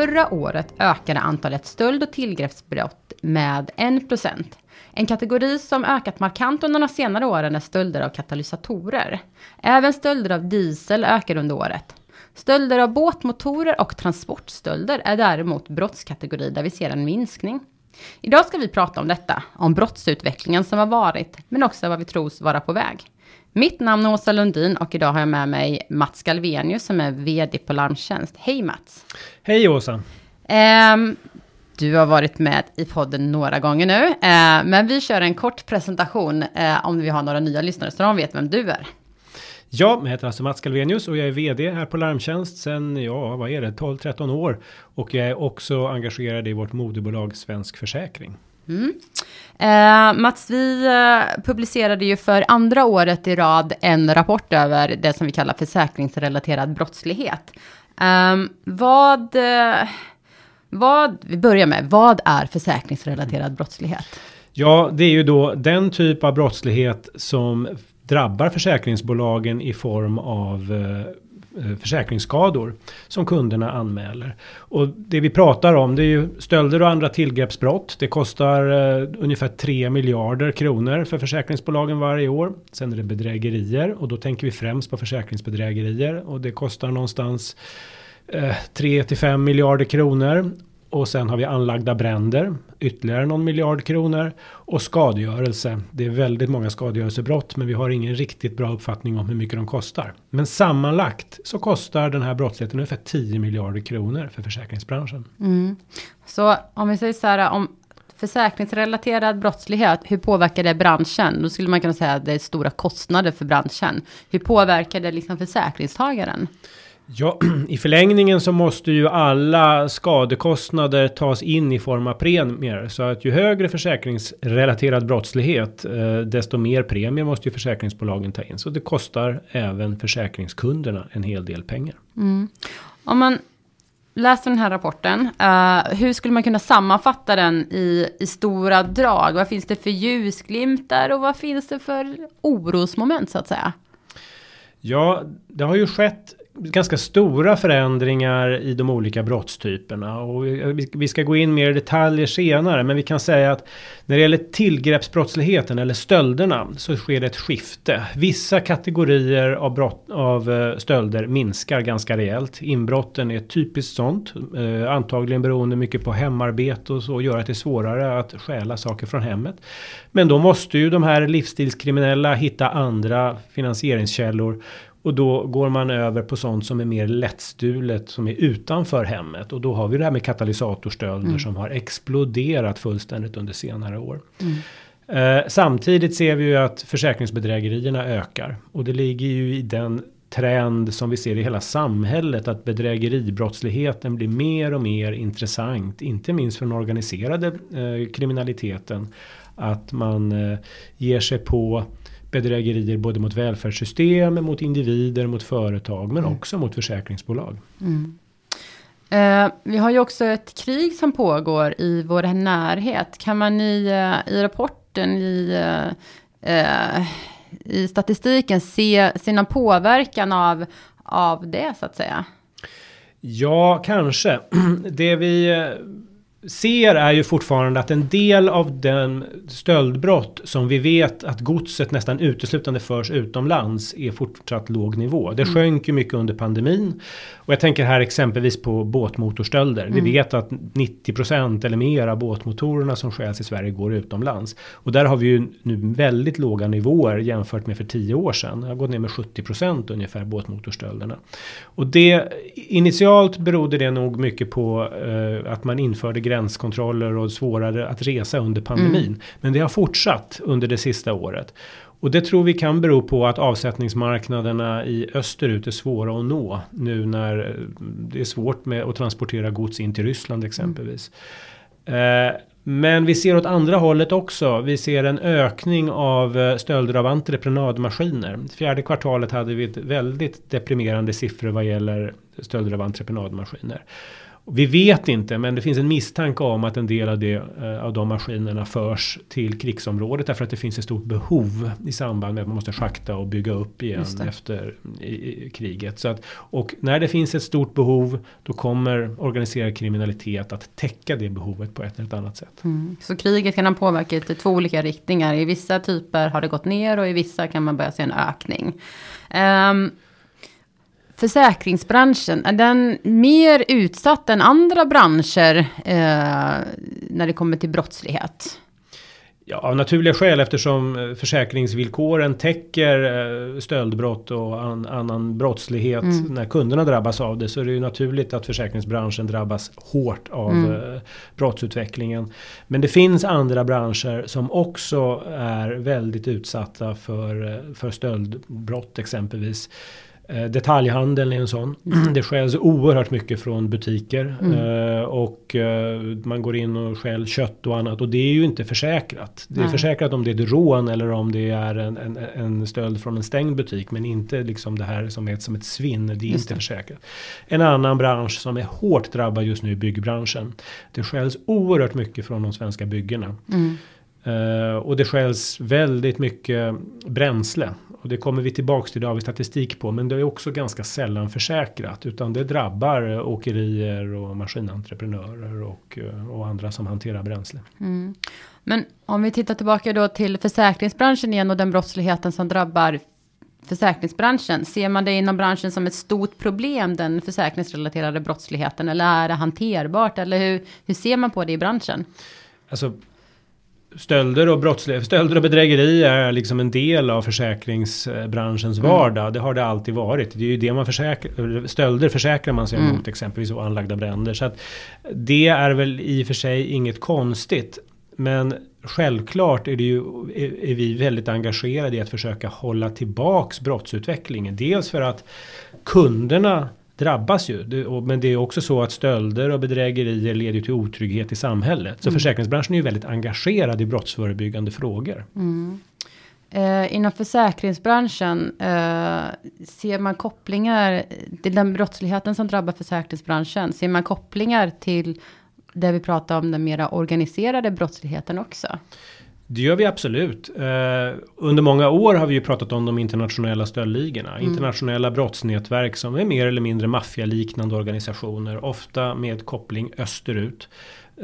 Förra året ökade antalet stöld och tillgreppsbrott med 1%. En kategori som ökat markant under de senare åren är stölder av katalysatorer. Även stölder av diesel ökar under året. Stölder av båtmotorer och transportstölder är däremot brottskategori där vi ser en minskning. Idag ska vi prata om detta, om brottsutvecklingen som har varit, men också vad vi tros vara på väg. Mitt namn är Åsa Lundin och idag har jag med mig Mats Galvenius som är vd på Larmtjänst. Hej Mats! Hej Åsa! Um, du har varit med i podden några gånger nu, uh, men vi kör en kort presentation uh, om vi har några nya lyssnare så de vet vem du är. Ja, jag heter alltså Mats Galvenius och jag är vd här på Larmtjänst sedan, ja vad är det, 12-13 år. Och jag är också engagerad i vårt moderbolag Svensk Försäkring. Mm. Eh, Mats, vi eh, publicerade ju för andra året i rad en rapport över det som vi kallar försäkringsrelaterad brottslighet. Eh, vad, eh, vad, vi börjar med, vad är försäkringsrelaterad brottslighet? Ja, det är ju då den typ av brottslighet som drabbar försäkringsbolagen i form av Eh, Eh, försäkringsskador som kunderna anmäler. Och det vi pratar om det är ju stölder och andra tillgreppsbrott. Det kostar eh, ungefär 3 miljarder kronor för försäkringsbolagen varje år. Sen är det bedrägerier och då tänker vi främst på försäkringsbedrägerier och det kostar någonstans eh, 3 till 5 miljarder kronor. Och sen har vi anlagda bränder, ytterligare någon miljard kronor. Och skadegörelse. Det är väldigt många skadegörelsebrott men vi har ingen riktigt bra uppfattning om hur mycket de kostar. Men sammanlagt så kostar den här brottsligheten ungefär 10 miljarder kronor för försäkringsbranschen. Mm. Så om vi säger så här, om försäkringsrelaterad brottslighet, hur påverkar det branschen? Då skulle man kunna säga att det är stora kostnader för branschen. Hur påverkar det liksom försäkringstagaren? Ja, i förlängningen så måste ju alla skadekostnader tas in i form av premier. Så att ju högre försäkringsrelaterad brottslighet, eh, desto mer premie måste ju försäkringsbolagen ta in. Så det kostar även försäkringskunderna en hel del pengar. Mm. Om man läser den här rapporten, uh, hur skulle man kunna sammanfatta den i, i stora drag? Vad finns det för ljusglimtar och vad finns det för orosmoment så att säga? Ja, det har ju skett ganska stora förändringar i de olika brottstyperna. Och vi ska gå in mer i detaljer senare. Men vi kan säga att när det gäller tillgreppsbrottsligheten eller stölderna så sker det ett skifte. Vissa kategorier av, brott, av eh, stölder minskar ganska rejält. Inbrotten är typiskt sånt. Eh, antagligen beroende mycket på hemarbete och så gör att det är svårare att stjäla saker från hemmet. Men då måste ju de här livsstilskriminella hitta andra finansieringskällor och då går man över på sånt som är mer lättstulet som är utanför hemmet. Och då har vi det här med katalysatorstölder mm. som har exploderat fullständigt under senare år. Mm. Eh, samtidigt ser vi ju att försäkringsbedrägerierna ökar. Och det ligger ju i den trend som vi ser i hela samhället att bedrägeribrottsligheten blir mer och mer intressant. Inte minst för den organiserade eh, kriminaliteten. Att man eh, ger sig på bedrägerier både mot välfärdssystem, mot individer, mot företag men mm. också mot försäkringsbolag. Mm. Eh, vi har ju också ett krig som pågår i vår närhet. Kan man i, eh, i rapporten, i, eh, i statistiken se, se någon påverkan av, av det så att säga? Ja, kanske. Det vi ser är ju fortfarande att en del av den stöldbrott som vi vet att godset nästan uteslutande förs utomlands är fortsatt låg nivå. Det mm. sjönk ju mycket under pandemin. Och jag tänker här exempelvis på båtmotorstölder. Mm. Vi vet att 90% eller mer av båtmotorerna som stjäls i Sverige går utomlands. Och där har vi ju nu väldigt låga nivåer jämfört med för 10 år sedan. Det har gått ner med 70% ungefär båtmotorstölderna. Och det initialt berodde det nog mycket på eh, att man införde gränskontroller och svårare att resa under pandemin. Mm. Men det har fortsatt under det sista året. Och det tror vi kan bero på att avsättningsmarknaderna i österut är svåra att nå. Nu när eh, det är svårt med att transportera gods in till Ryssland exempelvis. Mm. men vi ser åt andra hållet också. Vi ser en ökning av eh, stölder av entreprenadmaskiner. Fjärde kvartalet hade vi ett väldigt deprimerande siffror vad gäller stölder av entreprenadmaskiner. Vi vet inte, men det finns en misstanke om att en del av, det, eh, av de maskinerna förs till krigsområdet därför att det finns ett stort behov i samband med att man måste schakta och bygga upp igen efter i, i kriget. Så att, och när det finns ett stort behov då kommer organiserad kriminalitet att täcka det behovet på ett eller annat sätt. Mm. Så kriget kan ha påverkat i två olika riktningar. I vissa typer har det gått ner och i vissa kan man börja se en ökning. Um, försäkringsbranschen, är den mer utsatt än andra branscher eh, när det kommer till brottslighet? Ja, av naturliga skäl eftersom eh, försäkringsvillkoren täcker eh, stöldbrott och an, annan brottslighet mm. när kunderna drabbas av det så är det ju naturligt att försäkringsbranschen drabbas hårt av mm. brottsutvecklingen. Men det finns andra branscher som också är väldigt utsatta för, för stöldbrott exempelvis. Eh, detaljhandeln är en sån. Mm. Det stjäls oerhört mycket från butiker. Mm. Eh, och eh, man går in och stjäl kött och annat. Och det är ju inte försäkrat. Det är Nej. försäkrat om det är ett rån eller om det är en, en, en, stöld från en stängd butik. Men inte liksom det här som är ett, som ett svinn. Det är just inte det. försäkrat. En annan bransch som är hårt drabbad just nu är byggbranschen. Det stjäls oerhört mycket från de svenska byggena. Mm. Uh, och det skäls väldigt mycket bränsle. Och det kommer vi tillbaks till, det har vi statistik på. Men det är också ganska sällan försäkrat. Utan det drabbar åkerier och maskinentreprenörer och, uh, och andra som hanterar bränsle. Mm. Men om vi tittar tillbaka då till försäkringsbranschen igen och den brottsligheten som drabbar försäkringsbranschen. Ser man det inom branschen som ett stort problem, den försäkringsrelaterade brottsligheten? Eller är det hanterbart? Eller hur, hur ser man på det i branschen? Alltså stölder och brottslighet, stölder och bedrägeri är liksom en del av försäkringsbranschens mm. vardag. Det har det alltid varit. Det är ju det man försäkrar, stölder försäkrar man sig mm. mot exempelvis och anlagda bränder. Så att det är väl i och för sig inget konstigt. Men självklart är, det ju, är, är vi väldigt engagerade i att försöka hålla tillbaks brottsutvecklingen. Dels för att kunderna drabbas ju. men det är också så att stölder och bedrägerier leder till otrygghet i samhället. Så mm. försäkringsbranschen är ju väldigt engagerad i brottsförebyggande frågor. Mm. Eh, inom försäkringsbranschen eh, ser man kopplingar till den brottsligheten som drabbar försäkringsbranschen. Ser man kopplingar till det vi pratar om den mera organiserade brottsligheten också? Det gör vi absolut. Uh, under många år har vi ju pratat om de internationella stöldligorna. Mm. Internationella brottsnätverk som är mer eller mindre maffialiknande organisationer. Ofta med koppling österut.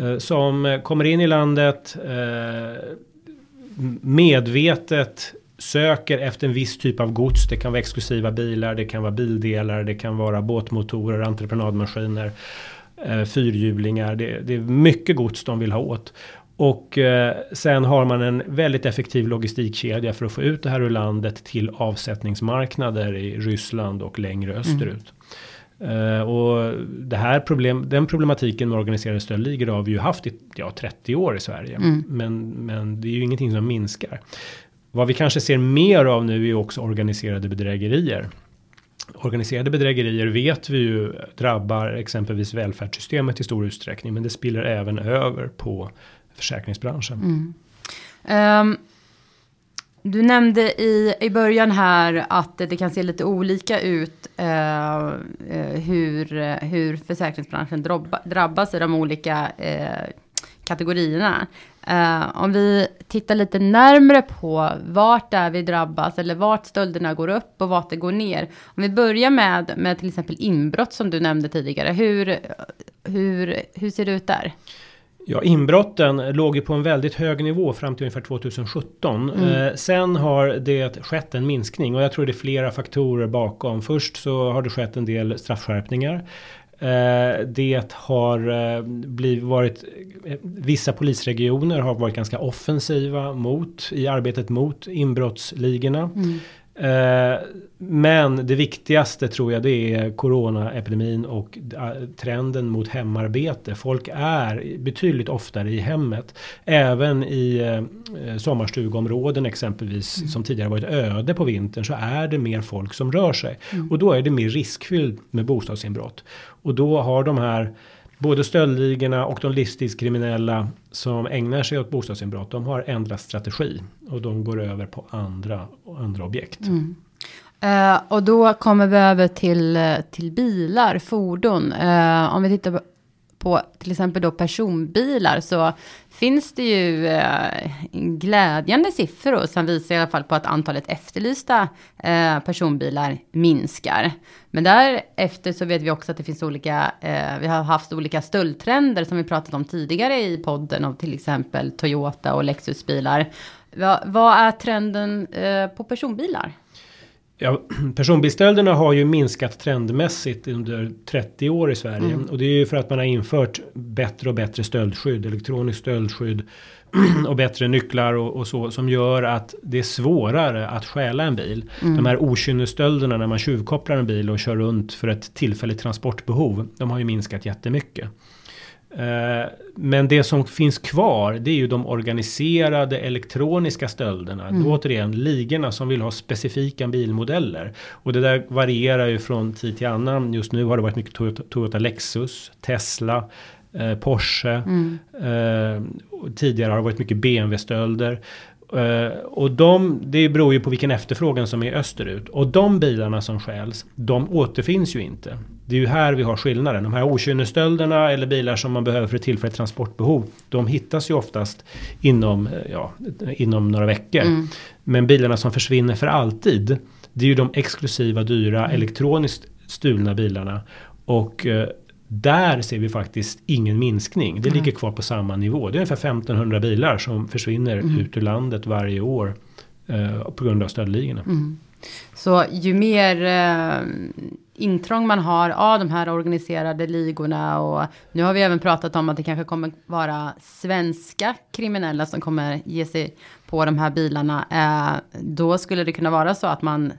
Uh, som kommer in i landet uh, medvetet söker efter en viss typ av gods. Det kan vara exklusiva bilar, det kan vara bildelar, det kan vara båtmotorer, entreprenadmaskiner, fyrhjulingar. Det, det är mycket gods de vill ha åt. Och eh, sen har man en väldigt effektiv logistikkedja för att få ut det här ur landet till avsättningsmarknader i Ryssland och längre mm. österut. Mm. Uh, och det här problem, den problematiken med organiserade stöldligor har vi ju haft i ja, 30 år i Sverige. Mm. Men, men det är ju ingenting som minskar. Vad vi kanske ser mer av nu är också organiserade bedrägerier. Organiserade bedrägerier vet vi ju drabbar exempelvis välfärdssystemet i stor utsträckning. Men det spiller även över på försäkringsbranschen. Mm. Um, du nämnde i, i början här att det kan se lite olika ut uh, hur, hur försäkringsbranschen drabba, drabbas i de olika uh, kategorierna. Uh, om vi tittar lite närmre på vart där vi drabbas eller vart stölderna går upp och vart det går ner. Om vi börjar med, med till exempel inbrott som du nämnde tidigare. Hur, hur, hur ser det ut där? Ja, inbrotten låg ju på en väldigt hög nivå fram till ungefär 2017. Mm. Eh, sen har det skett en minskning och jag tror det är flera faktorer bakom. Först så har det skett en del straffskärpningar. Eh, det har eh, blivit, varit, eh, vissa polisregioner har varit ganska offensiva mot, i arbetet mot inbrottsligorna. Mm. Eh, men det viktigaste tror jag det är coronaepidemin och eh, trenden mot hemarbete. Folk är betydligt oftare i hemmet. Även i eh, sommarstugområden exempelvis mm. som tidigare varit öde på vintern så är det mer folk som rör sig. Mm. Och då är det mer riskfyllt med bostadsinbrott. Och då har de här både stöldligorna och de livstidskriminella som ägnar sig åt bostadsinbrott. De har ändrat strategi och de går över på andra, andra objekt. Mm. Uh, och då kommer vi över till, eh, till bilar, fordon. Uh, om vi tittar på på till exempel då personbilar så finns det ju eh, glädjande siffror som visar i alla fall på att antalet efterlysta eh, personbilar minskar. Men därefter så vet vi också att det finns olika, eh, vi har haft olika stöldtrender som vi pratat om tidigare i podden av till exempel Toyota och Lexusbilar. Va, vad är trenden eh, på personbilar? Ja, personbilstölderna har ju minskat trendmässigt under 30 år i Sverige. Mm. Och det är ju för att man har infört bättre och bättre stöldskydd, elektroniskt stöldskydd och bättre nycklar och, och, så som gör att det är svårare att stjäla en bil. Mm. De här okynnesstölderna när man tjuvkopplar en bil och kör runt för ett tillfälligt transportbehov. De har ju minskat jättemycket. Eh, men det som finns kvar det är ju de organiserade elektroniska stölderna. Mm. Återigen ligorna som vill ha specifika bilmodeller. Och det där varierar ju från tid till annan. Just nu har det varit mycket Toyota, Toyota Lexus, Tesla, eh, Porsche. Mm. Eh, tidigare har det varit mycket BMW-stölder. Uh, och de, det beror ju på vilken efterfrågan som är österut. Och de bilarna som stjäls, de återfinns ju inte. Det är ju här vi har skillnaden. De här okynnesstölderna eller bilar som man behöver för ett tillfälligt transportbehov. De hittas ju oftast inom, eh, ja, inom några veckor. Mm. Men bilarna som försvinner för alltid. Det är ju de exklusiva, dyra, mm. elektroniskt stulna bilarna. Och uh, där ser vi faktiskt ingen minskning. Det mm. ligger kvar på samma nivå. Det är ungefär 1500 bilar som försvinner mm. ut ur landet varje år. Uh, på grund av stöldligorna. Mm. Så ju mer eh, intrång man har av de här organiserade ligorna och nu har vi även pratat om att det kanske kommer vara svenska kriminella som kommer ge sig på de här bilarna. Eh, då skulle det kunna vara så att man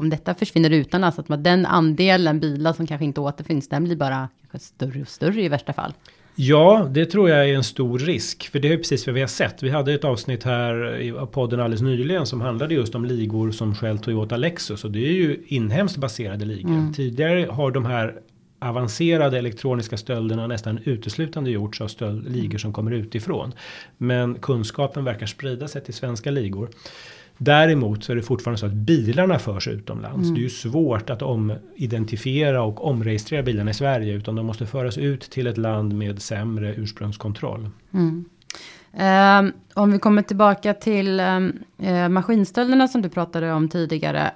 om detta försvinner utomlands, att man, den andelen bilar som kanske inte återfinns, den blir bara större och större i värsta fall. Ja, det tror jag är en stor risk. För det är precis vad vi har sett. Vi hade ett avsnitt här i podden alldeles nyligen som handlade just om ligor som skäl Toyota Lexus. Och det är ju inhemskt baserade ligor. Mm. Tidigare har de här avancerade elektroniska stölderna nästan uteslutande gjorts av stöldligor som kommer utifrån. Men kunskapen verkar sprida sig till svenska ligor. Däremot så är det fortfarande så att bilarna förs utomlands. Mm. Det är ju svårt att omidentifiera och omregistrera bilarna i Sverige. Utan de måste föras ut till ett land med sämre ursprungskontroll. Mm. Um, om vi kommer tillbaka till um, uh, maskinstölderna som du pratade om tidigare.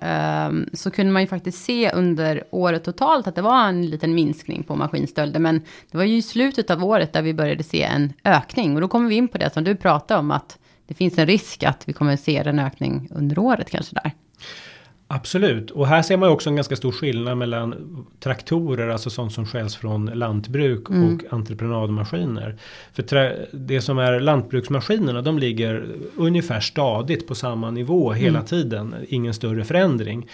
Um, så kunde man ju faktiskt se under året totalt att det var en liten minskning på maskinstölder. Men det var ju i slutet av året där vi började se en ökning. Och då kommer vi in på det som du pratade om. att det finns en risk att vi kommer se en ökning under året kanske där. Absolut, och här ser man också en ganska stor skillnad mellan traktorer, alltså sånt som skäls från lantbruk mm. och entreprenadmaskiner. För det som är lantbruksmaskinerna, de ligger ungefär stadigt på samma nivå hela mm. tiden, ingen större förändring.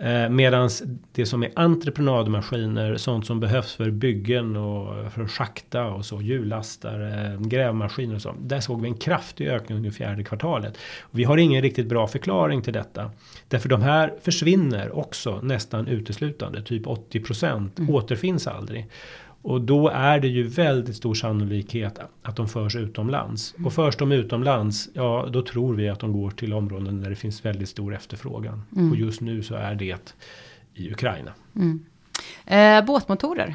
Eh, Medan det som är entreprenadmaskiner, sånt som behövs för byggen och för att schakta och så, hjullastare, grävmaskiner och så. Där såg vi en kraftig ökning under fjärde kvartalet. Vi har ingen riktigt bra förklaring till detta. Därför de här försvinner också nästan uteslutande, typ 80% mm. återfinns aldrig. Och då är det ju väldigt stor sannolikhet att de förs utomlands. Mm. Och förs de utomlands, ja då tror vi att de går till områden där det finns väldigt stor efterfrågan. Mm. Och just nu så är det i Ukraina. Mm. Eh, båtmotorer?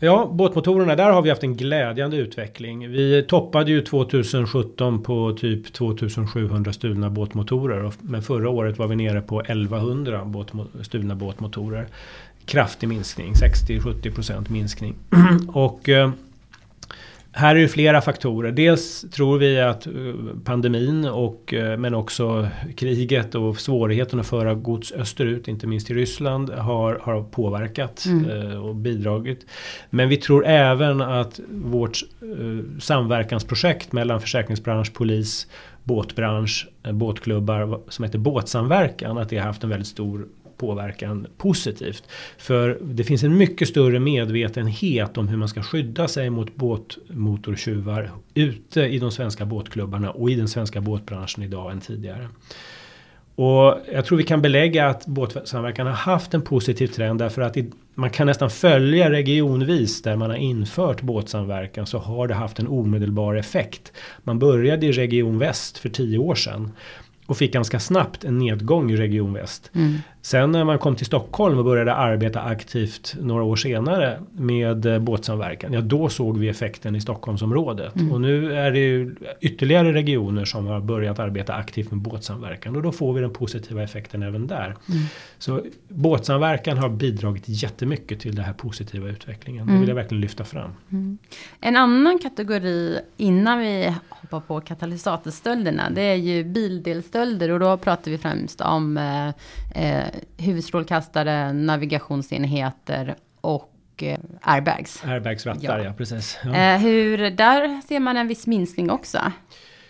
Ja, båtmotorerna, där har vi haft en glädjande utveckling. Vi toppade ju 2017 på typ 2700 stulna båtmotorer. Men förra året var vi nere på 1100 båtmo stulna båtmotorer kraftig minskning, 60-70% minskning. och eh, här är det flera faktorer. Dels tror vi att eh, pandemin och eh, men också kriget och svårigheten att föra gods österut, inte minst i Ryssland, har, har påverkat mm. och bidragit. Men vi tror även att vårt samverkansprojekt mellan försäkringsbransch, polis, båtbransch, båtklubbar som heter Båtsamverkan, att det har haft en väldigt stor påverkan positivt. För det finns en mycket större medvetenhet om hur man ska skydda sig mot båtmotortjuvar ute i de svenska båtklubbarna och i den svenska båtbranschen idag än tidigare. Och jag tror vi kan belägga att båtsamverkan har haft en positiv trend därför att man kan nästan följa regionvis där man har infört båtsamverkan så har det haft en omedelbar effekt. Man började i Region Väst för tio år sedan och fick ganska snabbt en nedgång i Region Väst. Mm. Sen när man kom till Stockholm och började arbeta aktivt några år senare med eh, båtsamverkan, ja då såg vi effekten i Stockholmsområdet. Mm. Och nu är det ju ytterligare regioner som har börjat arbeta aktivt med båtsamverkan och då får vi den positiva effekten även där. Mm. Så båtsamverkan har bidragit jättemycket till den här positiva utvecklingen. Det Mm. vill jag verkligen lyfta fram. En annan kategori innan vi hoppar på katalysatorstölderna, det är ju bildelstölder och då pratar vi främst om eh, eh, huvudstrålkastare, navigationsenheter och eh, airbags. Airbagsrattar, Ja. ja, precis. Ja. Eh, hur, där ser man en viss minskning också.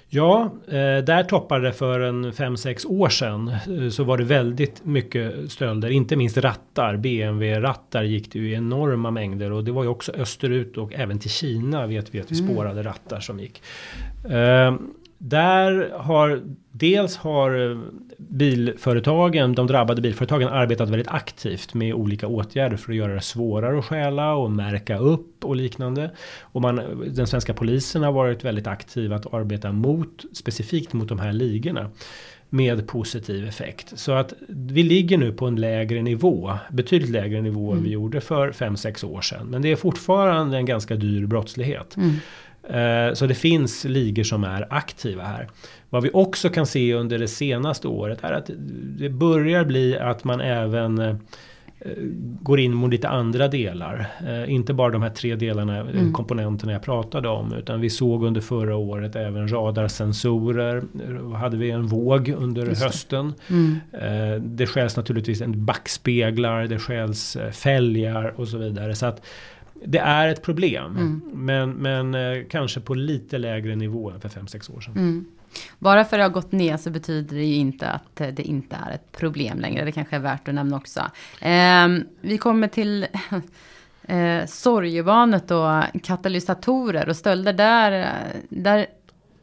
Ja, eh, där toppade det för en 5-6 år sedan. eh, Så var det väldigt mycket stölder, inte minst rattar. BMW-rattar gick det ju i enorma mängder. Och det var ju också österut och även till Kina vet vi att vi spårade rattar som gick. Där har dels har eh, bilföretagen, de drabbade bilföretagen arbetat väldigt aktivt med olika åtgärder för att göra det svårare att stjäla och märka upp och liknande. Och man, den svenska polisen har varit väldigt aktiv att arbeta mot, specifikt mot de här ligorna med positiv effekt. Så att vi ligger nu på en lägre nivå, betydligt lägre nivå än vi gjorde för 5-6 år sedan. Men det är fortfarande en ganska dyr brottslighet. Mm. Eh, Så det finns ligor som är aktiva här. Vad vi också kan se under det senaste året är att det börjar bli att man även eh, går in mot lite andra delar. Eh, Inte bara de här tre delarna, Mm. komponenterna jag pratade om. Utan vi såg under förra året även radarsensorer. Hade vi en våg under Just det. hösten. Mm. Eh, Det stjäls naturligtvis en backspeglar, det stjäls eh, fälgar och så vidare. Så att det är ett problem. Mm. Men, men eh, kanske på lite lägre nivå än för 5-6 år sedan. Mm. Bara för att det har gått ner så betyder det ju inte att eh, det inte är ett problem längre. Det kanske är värt att nämna också. Ehm, vi kommer till eh, sorgebarnet och katalysatorer och stölder. Där, eh, där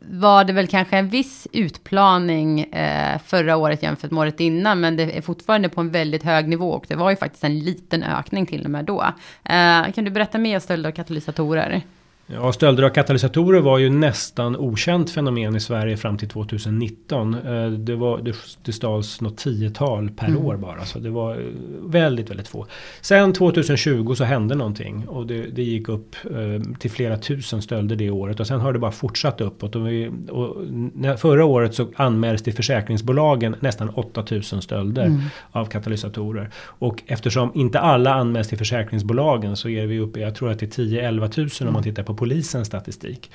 var det väl kanske en viss utplaning eh, förra året jämfört med året innan. Men det är fortfarande på en väldigt hög nivå och det var ju faktiskt en liten ökning till och med då. Eh, kan du berätta mer om stölder och katalysatorer? Ja, stölder av katalysatorer var ju nästan okänt fenomen i Sverige fram till 2019. Eh, Det, var, det, det stals något tiotal per Mm. år bara. Så det var eh, väldigt, väldigt få. Sen 2020 så hände någonting. Och det, det gick upp eh, till flera tusen stölder det året. Och sen har det bara fortsatt uppåt. Och vi, och när, förra året så anmäldes till försäkringsbolagen nästan 8000 stölder Mm. av katalysatorer. Och eftersom inte alla anmäls till försäkringsbolagen så är vi uppe, jag tror att det är 10-11 tusen om man tittar på polisens statistik.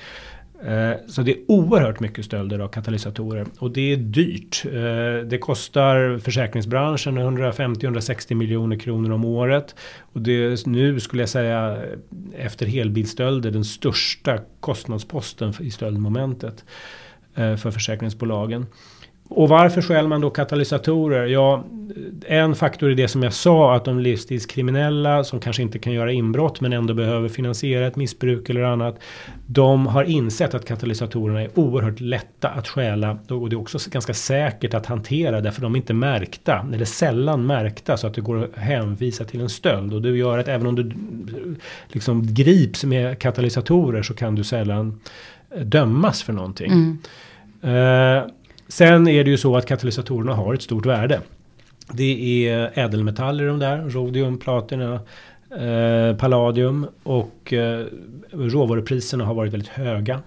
Eh, så det är oerhört mycket stölder av katalysatorer och det är dyrt. Eh, det kostar försäkringsbranschen 150-160 miljoner kronor om året. Och det är nu skulle jag säga efter helbilstölder den största kostnadsposten i stöldmomentet eh, för försäkringsbolagen. Och varför stjäl man då katalysatorer? Ja, en faktor är det som jag sa att de livstidskriminella som kanske inte kan göra inbrott men ändå behöver finansiera ett missbruk eller annat. De har insett att katalysatorerna är oerhört lätta att stjäla och det är också ganska säkert att hantera därför de är inte märkta eller sällan märkta så att det går att hänvisa till en stöld och det gör att även om du liksom grips med katalysatorer så kan du sällan dömas för någonting. Mm. Eh, sen är det ju så att katalysatorerna har ett stort värde. Det är ädelmetaller de där, rhodium, platina, eh, palladium och eh, råvarupriserna har varit väldigt höga.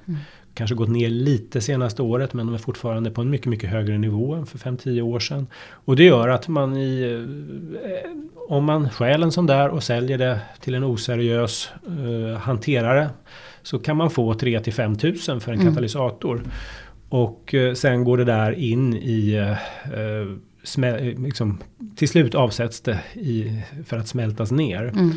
Kanske gått ner lite senaste året men de är fortfarande på en mycket, mycket högre nivå än för 5-10 år sedan. Och det gör att man i, eh, om man stjäl en sån där och säljer det till en oseriös eh, hanterare så kan man få 3-5 tusen för en Mm. katalysator. Och eh, sen går det där in i eh, eh, liksom, till slut avsätts det i, för att smältas ner. Mm.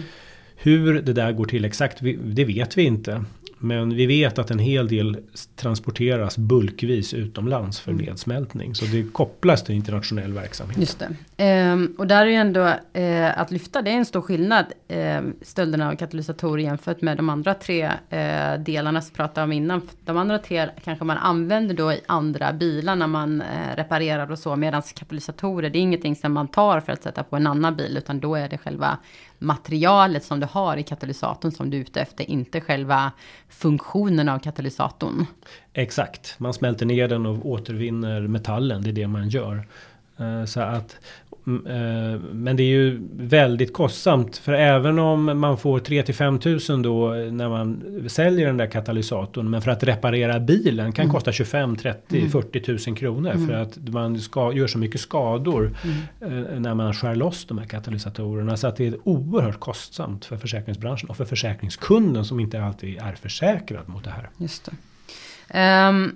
Hur det där går till exakt, det vet vi inte. Men vi vet att en hel del transporteras bulkvis utomlands för Mm. nedsmältning. Så det kopplas till internationell verksamhet. Just det. Um, och där är ju ändå uh, att lyfta, det är en stor skillnad. Uh, stölderna av katalysatorer jämfört med de andra tre uh, delarna som pratade om innan. De andra tre kanske man använder då i andra bilar när man eh, reparerar och så. Medan katalysatorer, det är ingenting som man tar för att sätta på en annan bil. Utan då är det själva materialet som du har i katalysatorn som du är ute efter, inte själva funktionen av katalysatorn. Exakt, man smälter ner den och återvinner metallen, det är det man gör. Eh, så att Mm, eh, men det är ju väldigt kostsamt. För även om man får 3 till 5 tusen då när man säljer den där katalysatorn. Men för att reparera bilen kan mm. kosta 25, 30, mm. 40 tusen kronor. Mm. För att man ska, gör så mycket skador mm. Eh, när man skär loss de här katalysatorerna. Så att det är oerhört kostsamt för försäkringsbranschen och för försäkringskunden som inte alltid är försäkrad mot det här. Just det. Um,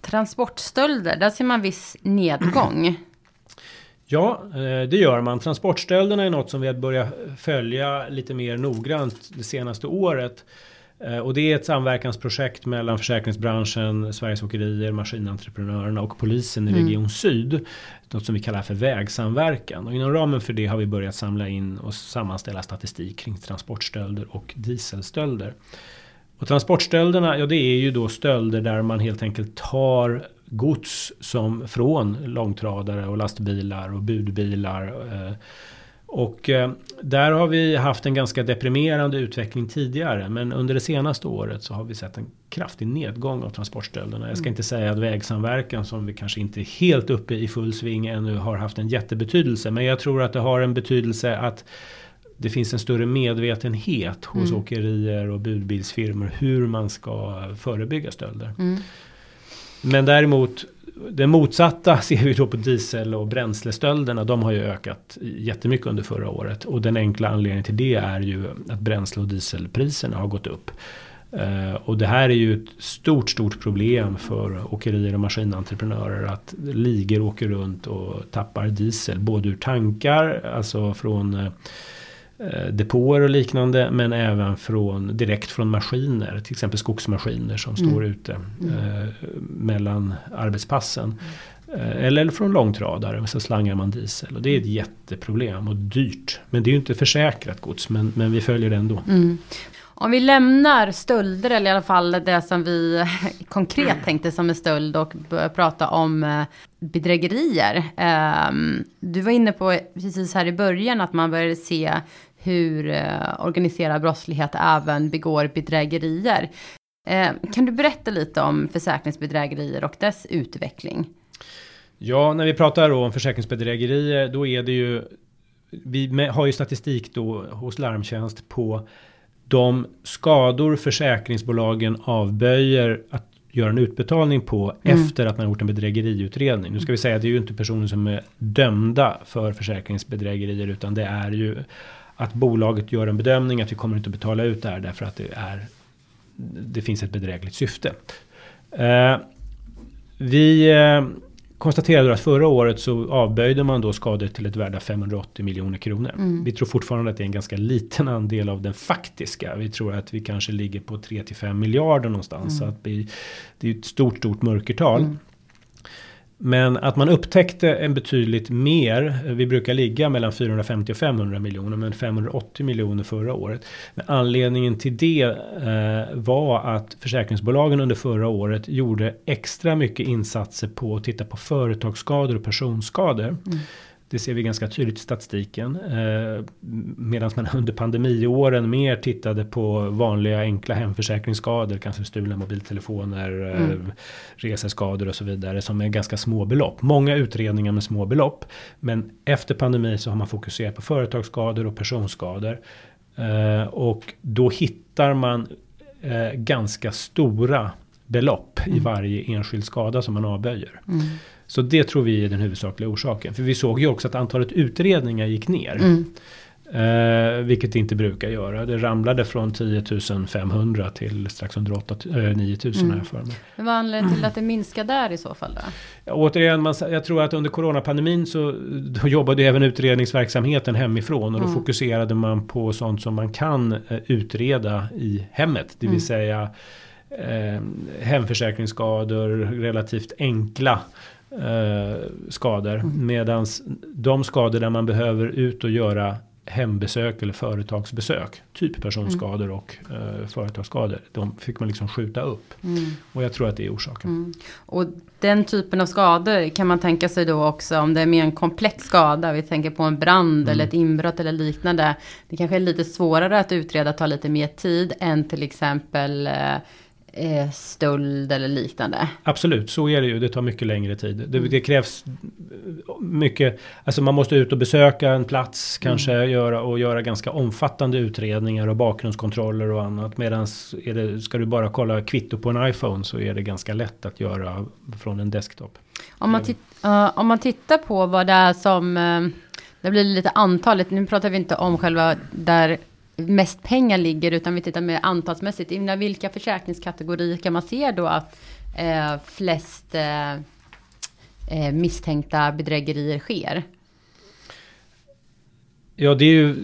transportstölder, där ser man viss nedgång. Ja, eh, det gör man. Transportstölderna är något som vi har börjat följa lite mer noggrant det senaste året. Eh, och det är ett samverkansprojekt mellan försäkringsbranschen, Sveriges Åkerier, Maskinentreprenörerna och polisen i mm. Region Syd. Något som vi kallar för vägsamverkan. Och inom ramen för det har vi börjat samla in och sammanställa statistik kring transportstölder och dieselstölder. Och transportstölderna, ja det är ju då stölder där man helt enkelt tar gods som från långtradare och lastbilar och budbilar. Eh, och eh, där har vi haft en ganska deprimerande utveckling tidigare. Men under det senaste året så har vi sett en kraftig nedgång av transportstölderna. Jag ska mm. inte säga att vägsamverkan som vi kanske inte är helt uppe i full sving ännu har haft en jättebetydelse. Men jag tror att det har en betydelse att det finns en större medvetenhet hos mm. åkerier och budbilsfirmor hur man ska förebygga stölder. Mm. Men däremot det motsatta ser vi då på diesel och bränslestölderna. De har ju ökat jättemycket under förra året. Och den enkla anledningen till det är ju att bränsle och dieselpriserna har gått upp. Eh, och det här är ju ett stort, stort problem för åkerier och maskinentreprenörer. Att ligor åker runt och tappar diesel. Både ur tankar, alltså från eh, depåer och liknande men även från, direkt från maskiner, till exempel skogsmaskiner som mm. står ute mm. eh, mellan arbetspassen. Eh, eller från långtradare, så slangar man diesel. Och det är ett jätteproblem och dyrt. Men det är ju inte försäkrat gods, men, men vi följer det ändå. Mm. Om vi lämnar stölder, eller i alla fall det som vi konkret tänkte som en stöld och börjar prata om eh, bedrägerier. Ehm, du var inne på precis här i början att man började se hur eh, organiserad brottslighet även begår bedrägerier. Eh, kan du berätta lite om försäkringsbedrägerier och dess utveckling? Ja, när vi pratar om försäkringsbedrägerier, då är det ju vi har ju statistik då hos Larmtjänst på de skador försäkringsbolagen avböjer att göra en utbetalning på mm. efter att man har gjort en bedrägeriutredning. Nu ska vi säga att det är ju inte personer som är dömda för försäkringsbedrägerier utan det är ju att bolaget gör en bedömning att vi kommer inte betala ut det här därför att det är det finns ett bedrägligt syfte. Eh, vi eh, konstaterade att förra året så avböjde man då skador till ett värde av 580 miljoner kronor. Mm. Vi tror fortfarande att det är en ganska liten andel av den faktiska. Vi tror att vi kanske ligger på 3 till 5 miljarder någonstans. Mm. Så att vi, det är ett stort, stort mörkertal. Mm. Men att man upptäckte en betydligt mer, vi brukar ligga mellan 450 och 500 miljoner, men 580 miljoner förra året. Men anledningen till det eh, var att försäkringsbolagen under förra året gjorde extra mycket insatser på att titta på företagsskador och personskador. Mm. Det ser vi ganska tydligt i statistiken. Eh, Medan man under pandemiåren mer tittade på vanliga enkla hemförsäkringsskador. Kanske stulna mobiltelefoner, eh, mm. reseskador och så vidare. Som är ganska små belopp. Många utredningar med små belopp. Men efter pandemi så har man fokuserat på företagsskador och personskador. Eh, och då hittar man ganska stora belopp mm. i varje enskild skada som man avböjer. Mm. Så det tror vi är den huvudsakliga orsaken. För vi såg ju också att antalet utredningar gick ner. Mm. Eh, vilket det inte brukar göra. Det ramlade från 10 500 till strax under 8, eh, 9 000 mm. här för mig. Men vad är anledningen till att det minskar där i så fall då? Ja, återigen, man, jag tror att under coronapandemin så då jobbade även utredningsverksamheten hemifrån. Och då mm. fokuserade man på sånt som man kan eh, utreda i hemmet. Det vill mm. säga eh, hemförsäkringsskador, relativt enkla skador. Mm. Medan de skador där man behöver ut och göra hembesök eller företagsbesök. Typ personskador mm. och eh, företagsskador. De fick man liksom skjuta upp. Mm. Och jag tror att det är orsaken. Mm. Och den typen av skador kan man tänka sig då också om det är mer en komplex skada. Vi tänker på en brand mm. eller ett inbrott eller liknande. Det kanske är lite svårare att utreda, tar lite mer tid än till exempel eh, eh, stöld eller liknande. Absolut, så är det ju. Det tar mycket längre tid. Det, det, krävs mycket, alltså man måste ut och besöka en plats kanske mm. göra och göra ganska omfattande utredningar och bakgrundskontroller och annat. Medan ska du bara kolla kvitto på en iPhone så är det ganska lätt att göra från en desktop. Om man, uh, om man tittar på vad det är som uh, det blir lite antalet. Nu pratar vi inte om själva där mest pengar ligger, utan vi tittar mer antalsmässigt. Inom vilka försäkringskategorier kan man se då att eh, flest eh, eh, misstänkta bedrägerier sker? Ja, det är ju...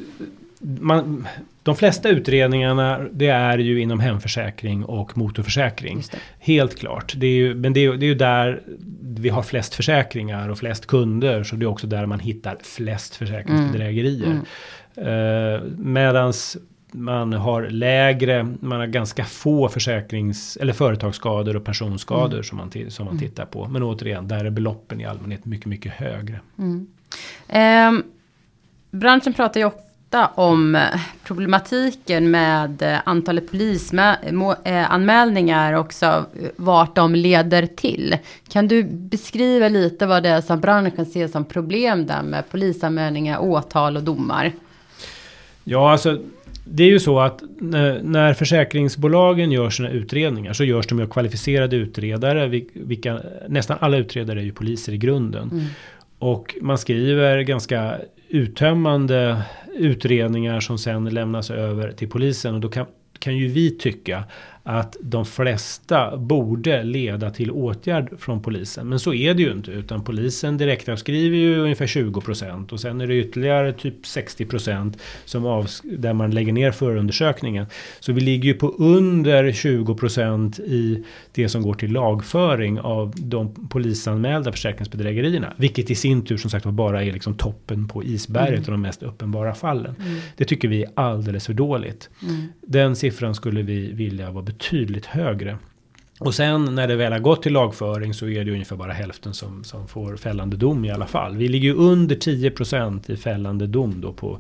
Man, de flesta utredningarna det är ju inom hemförsäkring och motorförsäkring. Helt klart. Det är ju, men det är, det är ju där vi har flest försäkringar och flest kunder. Så det är också där man hittar flest försäkringsbedrägerier. Mm. Eh, medans man har lägre, man har ganska få försäkrings eller företagsskador och personskador mm. som, man, som man mm. tittar på. Men återigen, där är beloppen i allmänhet mycket, mycket högre. Mm. Eh, branschen pratar ju ofta om problematiken med antalet polisanmälningar och också vart de leder till. Kan du beskriva lite vad det är som branschen ser som problem där med polisanmälningar, åtal och domar? Ja, alltså det är ju så att när, försäkringsbolagen gör sina utredningar så görs de av kvalificerade utredare. Vilka, nästan alla utredare är ju poliser i grunden. Mm. Och man skriver ganska uttömmande utredningar som sen lämnas över till polisen. Och då kan, kan ju vi tycka att de flesta borde leda till åtgärd från polisen. Men så är det ju inte utan polisen direktavskriver ju ungefär 20% och sen är det ytterligare typ 60% som av, där man lägger ner förundersökningen. Så vi ligger ju på under 20% i det som går till lagföring av de polisanmälda försäkringsbedrägerierna. Vilket i sin tur som sagt var bara är liksom toppen på isberget mm. och de mest uppenbara fallen. Mm. Det tycker vi är alldeles för dåligt. Mm. Den siffran skulle vi vilja vara betydligt högre. Och sen när det väl har gått till lagföring så är det ungefär bara hälften som, som får fällande dom i alla fall. Vi ligger ju under 10% i fällande dom då på,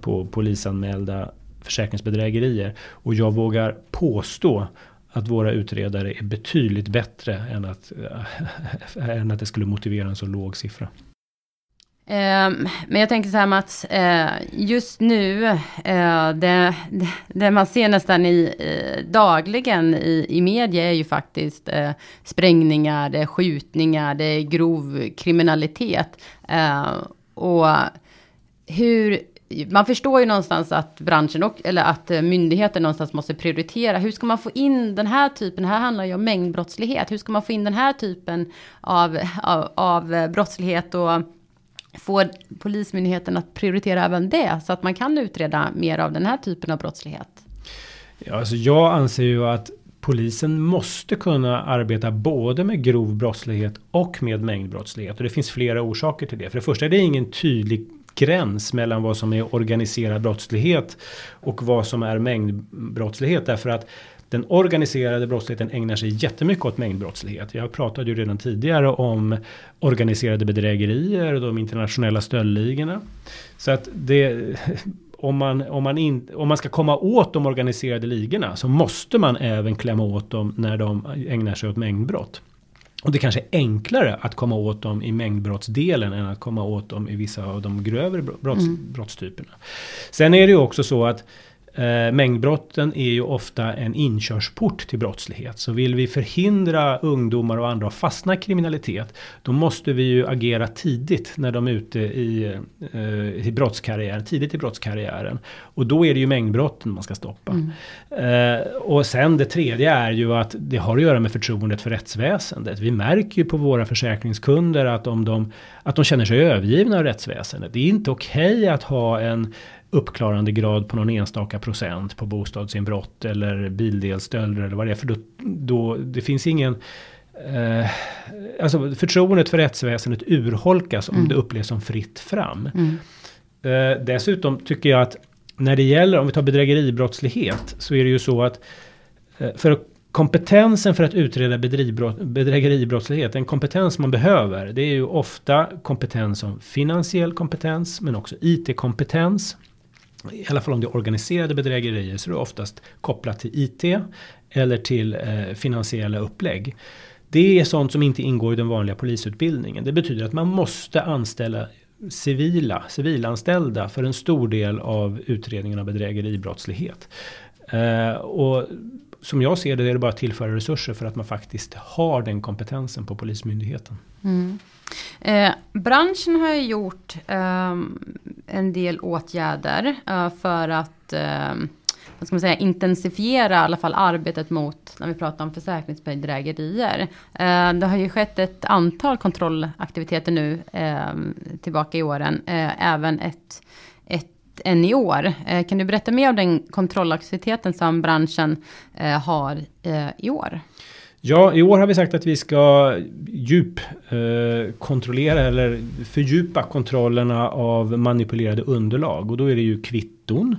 på polisanmälda försäkringsbedrägerier. Och jag vågar påstå att våra utredare är betydligt bättre än att, äh, än att det skulle motivera en så låg siffra. Ehm, men jag tänker så här Mats, uh, just nu, uh, det, det, det, man ser nästan i, uh, dagligen i, i media är ju faktiskt sprängningar, det är skjutningar, det är grov kriminalitet. och hur, man förstår ju någonstans att branschen och, eller att myndigheter någonstans måste prioritera. Hur ska man få in den här typen, här handlar ju om mängdbrottslighet, hur ska man få in den här typen av, av, av brottslighet och få Polismyndigheten att prioritera även det så att man kan utreda mer av den här typen av brottslighet? Ja, alltså jag anser ju att polisen måste kunna arbeta både med grov brottslighet och med mängdbrottslighet. Och det finns flera orsaker till det. För det första är det ingen tydlig gräns mellan vad som är organiserad brottslighet och vad som är mängdbrottslighet. Därför att den organiserade brottsligheten ägnar sig jättemycket åt mängdbrottslighet. Jag pratade ju redan tidigare om organiserade bedrägerier och de internationella stöldligorna. Så att det, om man, om, man in, om man ska komma åt de organiserade ligorna så måste man även klämma åt dem när de ägnar sig åt mängdbrott. Och det kanske är enklare att komma åt dem i mängdbrottsdelen än att komma åt dem i vissa av de grövre brotts, mm. brottstyperna. Sen är det ju också så att Eh, mängdbrotten är ju ofta en inkörsport till brottslighet. Så vill vi förhindra ungdomar och andra att fastna i kriminalitet. Då måste vi ju agera tidigt när de är ute i, eh, i brottskarriären. Tidigt i brottskarriären. Och då är det ju mängdbrotten man ska stoppa. Mm. Eh, och sen det tredje är ju att det har att göra med förtroendet för rättsväsendet. Vi märker ju på våra försäkringskunder att om de, att de känner sig övergivna av rättsväsendet. Det är inte okej okay att ha en uppklarande grad på någon enstaka procent på bostadsinbrott eller bildelsstölder eller vad det är. För då, då det finns ingen eh, alltså förtroendet för rättsväsendet urholkas om mm. det upplevs som fritt fram. Mm. Eh, dessutom tycker jag att när det gäller, om vi tar bedrägeribrottslighet, så är det ju så att eh, för kompetensen för att utreda bedrägeribrottslighet, en kompetens man behöver, det är ju ofta kompetens som finansiell kompetens, men också IT-kompetens. I alla fall om det är organiserade bedrägerier så är det oftast kopplat till IT eller till eh, finansiella upplägg. Det är sånt som inte ingår i den vanliga polisutbildningen. Det betyder att man måste anställa civila, civilanställda för en stor del av utredningen av bedrägeribrottslighet. Eh, och som jag ser det är det bara att tillföra resurser för att man faktiskt har den kompetensen på Polismyndigheten. Mm. Eh, branschen har ju gjort eh, en del åtgärder eh, för att eh, vad ska man säga, intensifiera i alla fall arbetet mot, när vi pratar om försäkringsbedrägerier. Eh, det har ju skett ett antal kontrollaktiviteter nu eh, tillbaka i åren, eh, även ett, ett än i år. Eh, kan du berätta mer om den kontrollaktiviteten som branschen eh, har eh, i år? Ja, i år har vi sagt att vi ska djup eh, kontrollera eller fördjupa kontrollerna av manipulerade underlag och då är det ju kvitton.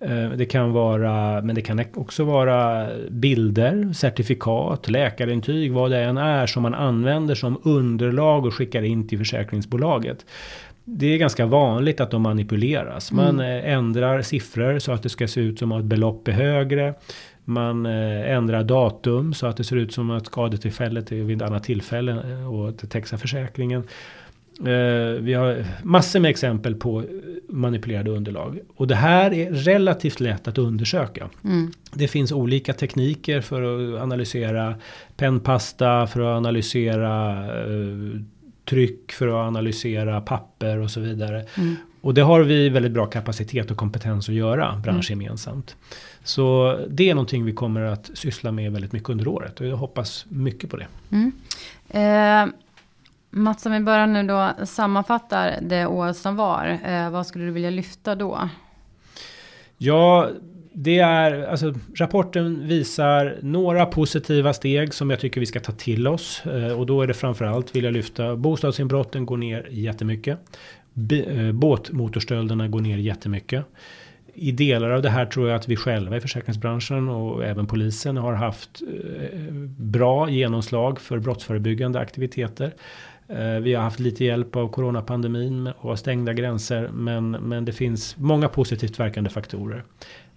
Eh, det kan vara, men det kan också vara bilder, certifikat, läkarintyg, vad det än är som man använder som underlag och skickar in till försäkringsbolaget. Det är ganska vanligt att de manipuleras. Man mm. ändrar siffror så att det ska se ut som att ett belopp är högre. Man eh, ändrar datum så att det ser ut som att skadetillfället är vid ett annat tillfälle eh, och det täcks av försäkringen. Eh, vi har massor med exempel på manipulerade underlag. Och det här är relativt lätt att undersöka. Mm. Det finns olika tekniker för att analysera pennpasta, för att analysera tryck, för att analysera papper och så vidare. Mm. Och det har vi väldigt bra kapacitet och kompetens att göra branschgemensamt. Mm. Så det är någonting vi kommer att syssla med väldigt mycket under året och jag hoppas mycket på det. Mm. Eh, Mats, om vi börjar nu då sammanfattar det år som var. Eh, vad skulle du vilja lyfta då? Ja, det är, alltså rapporten visar några positiva steg som jag tycker vi ska ta till oss. Eh, och då är det framförallt, vill jag lyfta, bostadsinbrotten går ner jättemycket. Eh, båtmotorstölderna går ner jättemycket i delar av det här tror jag att vi själva i försäkringsbranschen och även polisen har haft eh, bra genomslag för brottsförebyggande aktiviteter. Eh, vi har haft lite hjälp av coronapandemin och stängda gränser men, men det finns många positivt verkande faktorer.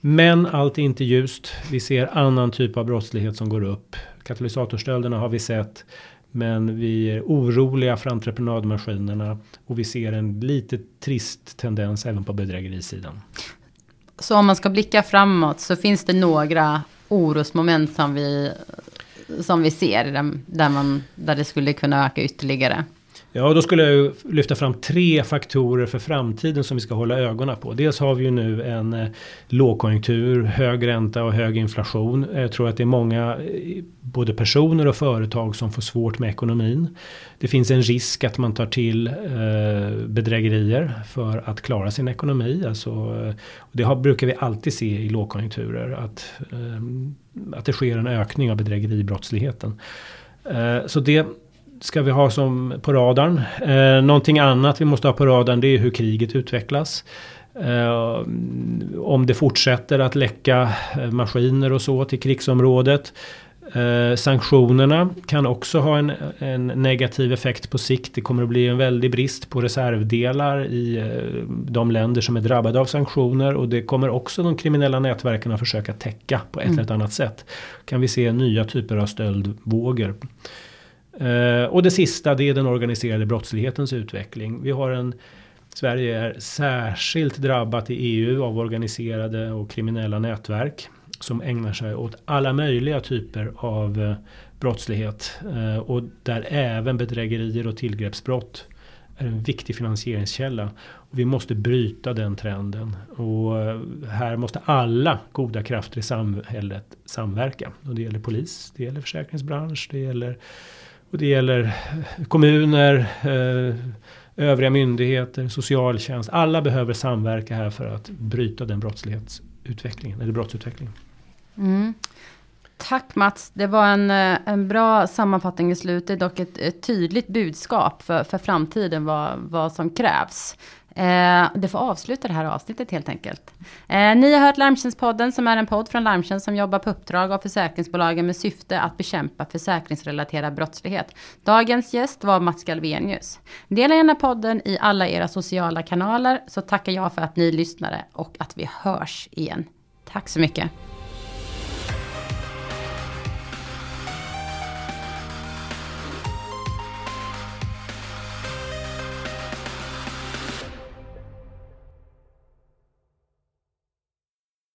Men allt är inte ljust. Vi ser annan typ av brottslighet som går upp. Katalysatorstölderna har vi sett. Men vi är oroliga för entreprenadmaskinerna och vi ser en lite trist tendens även på bedrägerisidan. Så om man ska blicka framåt så finns det några orosmoment som vi, som vi ser där, man, där det skulle kunna öka ytterligare. Ja, då skulle jag lyfta fram tre faktorer för framtiden som vi ska hålla ögonen på. Dels har vi ju nu en eh, lågkonjunktur, hög ränta och hög inflation. Jag tror att det är många, eh, både personer och företag som får svårt med ekonomin. Det finns en risk att man tar till eh, bedrägerier för att klara sin ekonomi. Alltså, eh, det har, brukar vi alltid se i lågkonjunkturer, att, eh, att det sker en ökning av bedrägeribrottsligheten. Så det ska vi ha som på radarn. Eh, någonting annat vi måste ha på radarn det är hur kriget utvecklas. Eh, om det fortsätter att läcka eh, maskiner och så till krigsområdet. Eh, sanktionerna kan också ha en, en, negativ effekt på sikt. Det kommer att bli en väldig brist på reservdelar i eh, de länder som är drabbade av sanktioner. Och det kommer också de kriminella nätverken att försöka täcka på ett mm. eller annat sätt. Kan vi se nya typer av stöldvågor. Eh, och det sista det är den organiserade brottslighetens utveckling. Vi har en Sverige är särskilt drabbat i EU av organiserade och kriminella nätverk som ägnar sig åt alla möjliga typer av eh, brottslighet eh, och där även bedrägerier och tillgreppsbrott är en viktig finansieringskälla. Vi måste bryta den trenden och här måste alla goda krafter i samhället samverka. Och det gäller polis, det gäller försäkringsbransch, det gäller och det gäller eh, kommuner, eh, övriga myndigheter, socialtjänst. Alla behöver samverka här för att bryta den brottslighetsutvecklingen, eller brottsutvecklingen. Mm. Tack Mats, det var en, eh, en bra sammanfattning i slutet, dock ett, ett tydligt budskap för, för framtiden vad, vad som krävs. Eh, det får avsluta det här avsnittet helt enkelt. Eh, ni har hört Larmtjänstpodden som är en podd från Larmtjänst som jobbar på uppdrag av försäkringsbolagen med syfte att bekämpa försäkringsrelaterad brottslighet. Dagens gäst var Mats Galvenius. Dela gärna podden i alla era sociala kanaler så tackar jag för att ni lyssnade och att vi hörs igen. Tack så mycket.